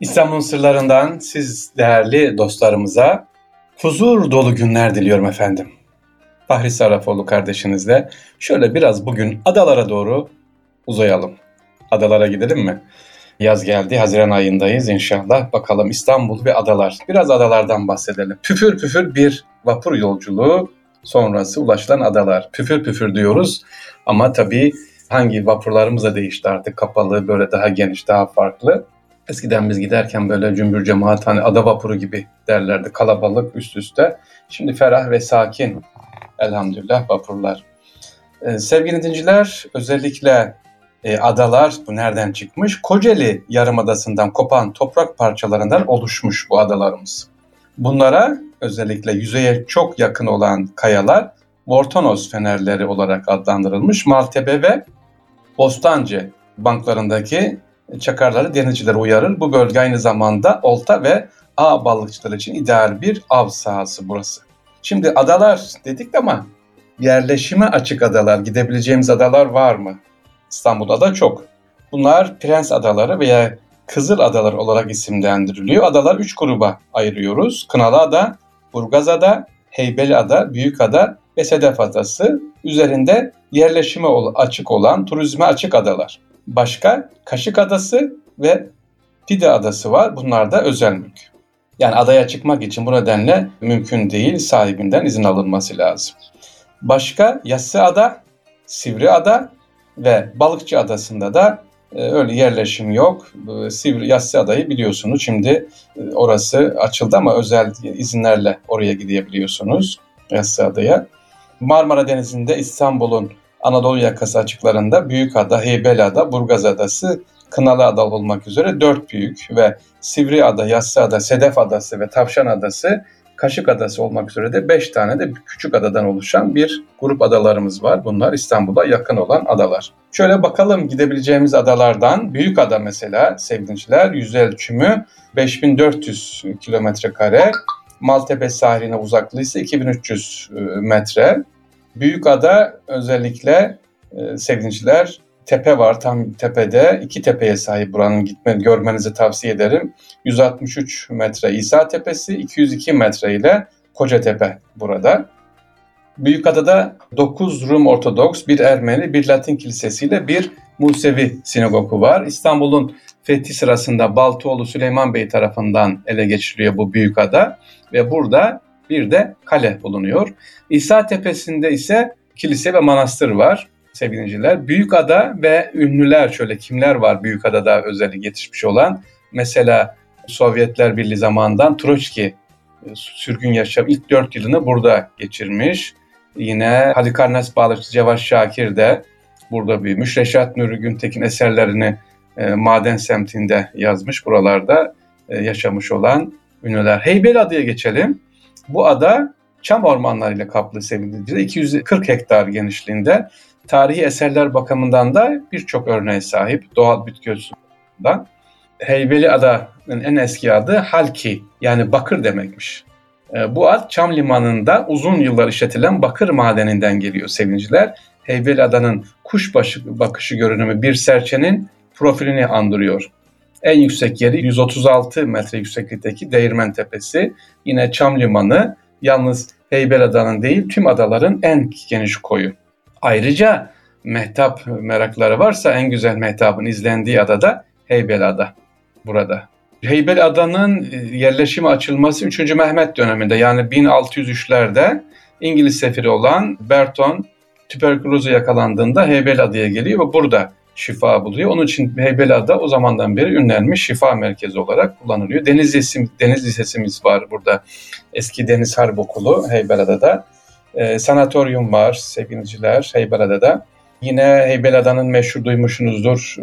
İstanbul'un sırlarından siz değerli dostlarımıza huzur dolu günler diliyorum efendim. Fahri Sarrafoğlu kardeşinizle şöyle biraz bugün adalara doğru uzayalım. Adalara gidelim mi? Yaz geldi, Haziran ayındayız inşallah. Bakalım İstanbul ve adalar. Biraz adalardan bahsedelim. Püfür püfür bir vapur yolculuğu sonrası ulaşılan adalar. Püfür püfür diyoruz ama tabii hangi vapurlarımız değişti artık. Kapalı, böyle daha geniş, daha farklı. Eskiden biz giderken böyle cümbür cemaat hani ada vapuru gibi derlerdi. Kalabalık üst üste. Şimdi ferah ve sakin elhamdülillah vapurlar. Ee, sevgili dinciler özellikle e, adalar bu nereden çıkmış? Kocaeli Yarımadası'ndan kopan toprak parçalarından oluşmuş bu adalarımız. Bunlara özellikle yüzeye çok yakın olan kayalar Vortonos fenerleri olarak adlandırılmış. Maltepe ve Bostancı banklarındaki çakarları denizciler uyarır. Bu bölge aynı zamanda olta ve ağ balıkçıları için ideal bir av sahası burası. Şimdi adalar dedik ama yerleşime açık adalar, gidebileceğimiz adalar var mı? İstanbul'da da çok. Bunlar Prens Adaları veya Kızıl Adalar olarak isimlendiriliyor. Adalar üç gruba ayırıyoruz. Kınalı Ada, Burgaz Ada, Heybeli Ada, Büyük Ada ve Sedef Adası. Üzerinde yerleşime açık olan, turizme açık adalar. Başka Kaşık Adası ve Pide Adası var. Bunlar da özel mülk. Yani adaya çıkmak için bu nedenle mümkün değil, sahibinden izin alınması lazım. Başka Yassı Ada, Sivri Ada ve Balıkçı Adası'nda da e, öyle yerleşim yok. Sivri Yassı Adayı biliyorsunuz şimdi e, orası açıldı ama özel izinlerle oraya gidebiliyorsunuz Yassı Adaya. Marmara Denizi'nde İstanbul'un Anadolu yakası açıklarında Büyükada, Heybeliada, Burgaz Adası, Kınalı Ada olmak üzere dört büyük ve Sivri Ada, Yassı Ada, Sedef Adası ve Tavşan Adası, Kaşık Adası olmak üzere de beş tane de küçük adadan oluşan bir grup adalarımız var. Bunlar İstanbul'a yakın olan adalar. Şöyle bakalım gidebileceğimiz adalardan Büyük Ada mesela sevgiliciler yüz ölçümü 5400 kilometre kare. Maltepe sahiline uzaklığı ise 2300 e, metre. Büyük ada özellikle e, sevgiliciler tepe var tam tepede. iki tepeye sahip buranın gitme, görmenizi tavsiye ederim. 163 metre İsa Tepesi, 202 metre ile Kocatepe burada. Büyükada'da 9 Rum Ortodoks, bir Ermeni, bir Latin kilisesiyle bir Musevi sinagogu var. İstanbul'un fethi sırasında Baltuoğlu Süleyman Bey tarafından ele geçiriliyor bu Büyükada ve burada bir de kale bulunuyor. İsa Tepesi'nde ise kilise ve manastır var sevgiliciler. Büyükada ve ünlüler şöyle kimler var Büyükada'da özellikle yetişmiş olan? Mesela Sovyetler Birliği zamanından Troçki e, sürgün yaşam ilk dört yılını burada geçirmiş. Yine Halikarnas Bağlıkçı Cevaş Şakir de burada büyümüş. Reşat Nuri Güntekin eserlerini e, Maden semtinde yazmış. Buralarda e, yaşamış olan ünlüler. Heybeliada'ya geçelim. Bu ada çam ormanlarıyla kaplı sevgili 240 hektar genişliğinde tarihi eserler bakımından da birçok örneğe sahip doğal bitki örtüsünden. Heybeli Ada'nın en eski adı Halki yani bakır demekmiş. E, bu ad Çam Limanı'nda uzun yıllar işletilen bakır madeninden geliyor sevinciler. Heybeli Ada'nın kuşbaşı bakışı görünümü bir serçenin profilini andırıyor. En yüksek yeri 136 metre yükseklikteki Değirmen Tepesi. Yine Çam Limanı yalnız Heybeliada'nın değil tüm adaların en geniş koyu. Ayrıca mehtap merakları varsa en güzel mehtabın izlendiği adada Heybeliada burada. Heybeliada'nın e, yerleşimi açılması 3. Mehmet döneminde yani 1603'lerde İngiliz sefiri olan Berton tüberkülozu yakalandığında Heybeliada'ya geliyor ve burada şifa buluyor. Onun için Heybeliada o zamandan beri ünlenmiş şifa merkezi olarak kullanılıyor. Deniz, Lisesi, Deniz Lisesimiz var burada. Eski Deniz Harp Okulu Heybeliada'da. E, sanatoryum var sevgiliciler Heybeliada'da. Yine Heybeliada'nın meşhur duymuşsunuzdur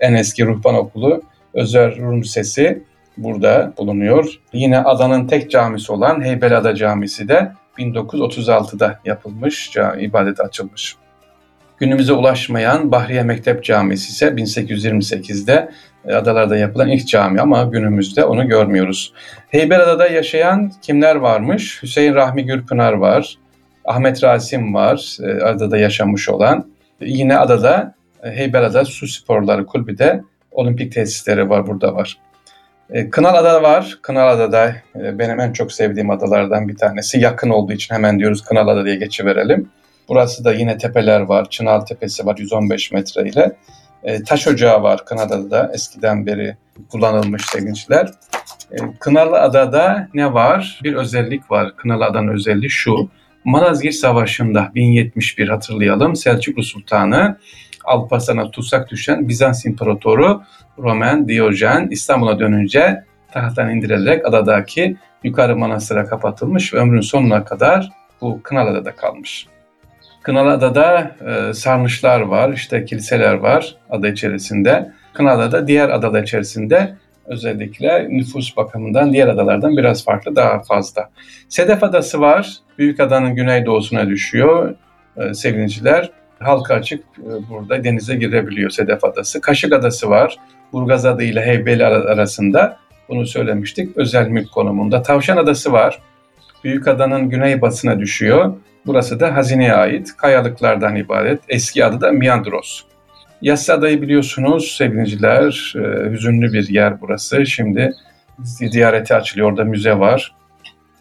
en eski ruhban okulu Özer Rum Lisesi burada bulunuyor. Yine adanın tek camisi olan Heybeliada Camisi de 1936'da yapılmış, ibadet açılmış. Günümüze ulaşmayan Bahriye Mektep Camisi ise 1828'de e, adalarda yapılan ilk cami ama günümüzde onu görmüyoruz. Heybeliada'da yaşayan kimler varmış? Hüseyin Rahmi Gürpınar var, Ahmet Rasim var, e, adada yaşamış olan. Yine adada e, Heybeliada Su Sporları Kulübü de olimpik tesisleri var, burada var. E, Kınalıada var. Kınalıada e, benim en çok sevdiğim adalardan bir tanesi. Yakın olduğu için hemen diyoruz Kınalıada diye geçiverelim. Burası da yine tepeler var. Çınal Tepesi var 115 metre ile. E, taş ocağı var Kınalıada'da eskiden beri kullanılmış sevinçler. E, Kınalıada'da ne var? Bir özellik var. Kınalıada'nın özelliği şu. Malazgirt Savaşı'nda 1071 hatırlayalım Selçuklu Sultanı Alparslan'a tutsak düşen Bizans İmparatoru Roman Diyojen İstanbul'a dönünce tahttan indirilerek adadaki yukarı manastıra kapatılmış ve ömrün sonuna kadar bu Kınalıada'da kalmış. Kınalıada'da e, sarnıçlar var, işte kiliseler var ada içerisinde. Kınalıada diğer adalar içerisinde özellikle nüfus bakımından diğer adalardan biraz farklı, daha fazla. Sedef Adası var, Büyük Adanın güneydoğusuna düşüyor e, sevgiliciler. Halka açık e, burada denize girebiliyor Sedef Adası. Kaşık Adası var, Burgaz Adı ile Heybeli arasında. Bunu söylemiştik. Özel mülk konumunda. Tavşan Adası var. Büyük Adanın güneybatısına düşüyor. Burası da hazineye ait kayalıklardan ibaret. Eski adı da Miandros. Yassı Adayı biliyorsunuz sevgiliciler, e, hüzünlü bir yer burası. Şimdi ziyarete açılıyor, orada müze var.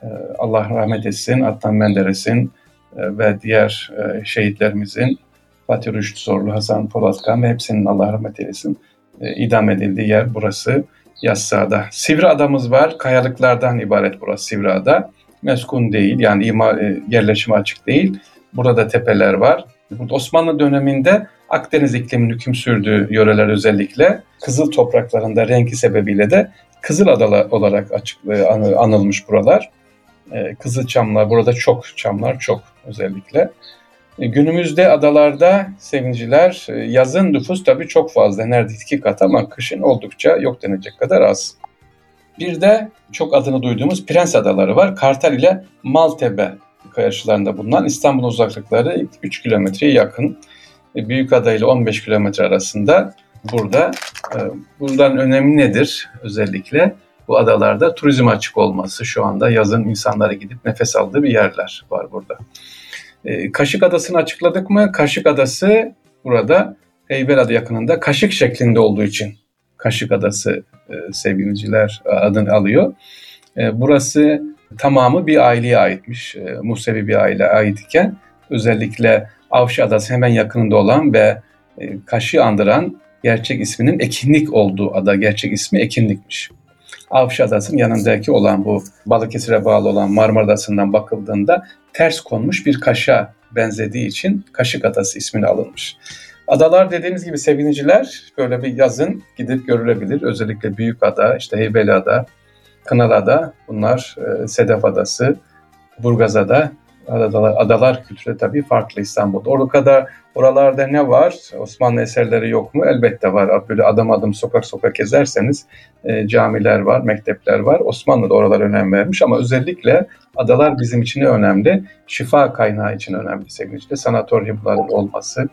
E, Allah rahmet etsin Adnan Menderes'in e, ve diğer şehitlerimizin Fatih Rüştü Zorlu, Hasan Polatkan ve hepsinin Allah rahmet eylesin idam edildiği yer burası Yassıada. Sivri adamız var. Kayalıklardan ibaret burası Sivri ada. Meskun değil yani ima, e, yerleşime açık değil. Burada tepeler var. Burada Osmanlı döneminde Akdeniz ikliminin hüküm sürdüğü yöreler özellikle kızıl topraklarında renki sebebiyle de Kızıl Adalar olarak açık, e, anılmış buralar. E, Kızıl çamlar, burada çok çamlar çok özellikle. Günümüzde adalarda sevinciler yazın nüfus tabii çok fazla. Neredeyse iki kat ama kışın oldukça yok denecek kadar az. Bir de çok adını duyduğumuz Prens Adaları var. Kartal ile Maltepe karşılarında bulunan İstanbul uzaklıkları 3 kilometreye yakın. E, Büyük Ada ile 15 kilometre arasında burada. Buradan önemi nedir özellikle? Bu adalarda turizm açık olması şu anda yazın insanlara gidip nefes aldığı bir yerler var burada. E, Kaşık Adası'nı açıkladık mı? Kaşık Adası burada Heybeliada yakınında kaşık şeklinde olduğu için Kaşık Adası e, sevgiliciler adını alıyor. E, burası tamamı bir aileye aitmiş. E, Musevi bir aile ait iken özellikle Avşa Adası hemen yakınında olan ve e, kaşı andıran gerçek isminin Ekinlik olduğu ada. Gerçek ismi Ekinlikmiş. Avşa Adası'nın yanındaki olan bu Balıkesir'e bağlı olan Marmara Adası'ndan bakıldığında ters konmuş bir kaşa benzediği için Kaşık Adası ismini alınmış. Adalar dediğimiz gibi seviniciler böyle bir yazın gidip görülebilir. Özellikle Büyük Ada, işte Heybeliada, Kınalıada bunlar e, Sedef Adası, Burgazada adalar, adalar kültürü tabii farklı İstanbul'da. Orada kadar oralarda ne var? Osmanlı eserleri yok mu? Elbette var. Böyle adım adım sokak sokak gezerseniz e, camiler var, mektepler var. Osmanlı da oralara önem vermiş ama özellikle adalar bizim için önemli. Şifa kaynağı için önemli sevgili Sanatoryumların olması,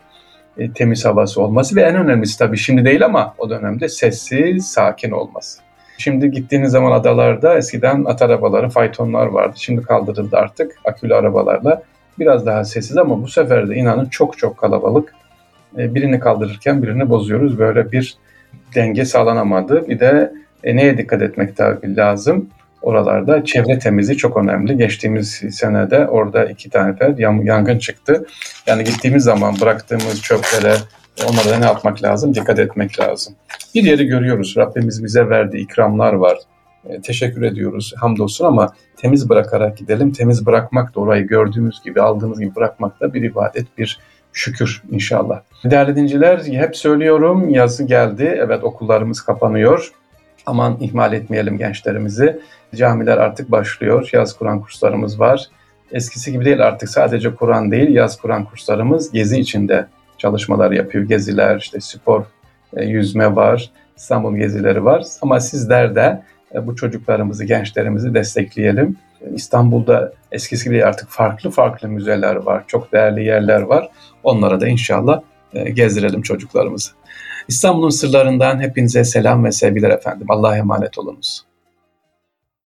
e, temiz havası olması ve en önemlisi tabii şimdi değil ama o dönemde sessiz, sakin olması. Şimdi gittiğiniz zaman adalarda eskiden at arabaları, faytonlar vardı. Şimdi kaldırıldı artık akülü arabalarla. Biraz daha sessiz ama bu sefer de inanın çok çok kalabalık. E, birini kaldırırken birini bozuyoruz. Böyle bir denge sağlanamadı. Bir de e, neye dikkat etmek tabii lazım? Oralarda çevre temizliği çok önemli. Geçtiğimiz senede orada iki tane yangın çıktı. Yani gittiğimiz zaman bıraktığımız çöplere, Onlara ne yapmak lazım? Dikkat etmek lazım. Bir yeri görüyoruz. Rabbimiz bize verdiği ikramlar var. E, teşekkür ediyoruz. Hamdolsun ama temiz bırakarak gidelim. Temiz bırakmak da orayı gördüğümüz gibi, aldığımız gibi bırakmak da bir ibadet, bir şükür inşallah. Değerli dinciler, hep söylüyorum yazı geldi. Evet okullarımız kapanıyor. Aman ihmal etmeyelim gençlerimizi. Camiler artık başlıyor. Yaz Kur'an kurslarımız var. Eskisi gibi değil artık sadece Kur'an değil yaz Kur'an kurslarımız gezi içinde çalışmalar yapıyor. Geziler, işte spor, e, yüzme var, İstanbul gezileri var. Ama sizler de e, bu çocuklarımızı, gençlerimizi destekleyelim. E, İstanbul'da eskisi gibi artık farklı farklı müzeler var, çok değerli yerler var. Onlara da inşallah gezdirelim çocuklarımızı. İstanbul'un sırlarından hepinize selam ve sevgiler efendim. Allah'a emanet olunuz.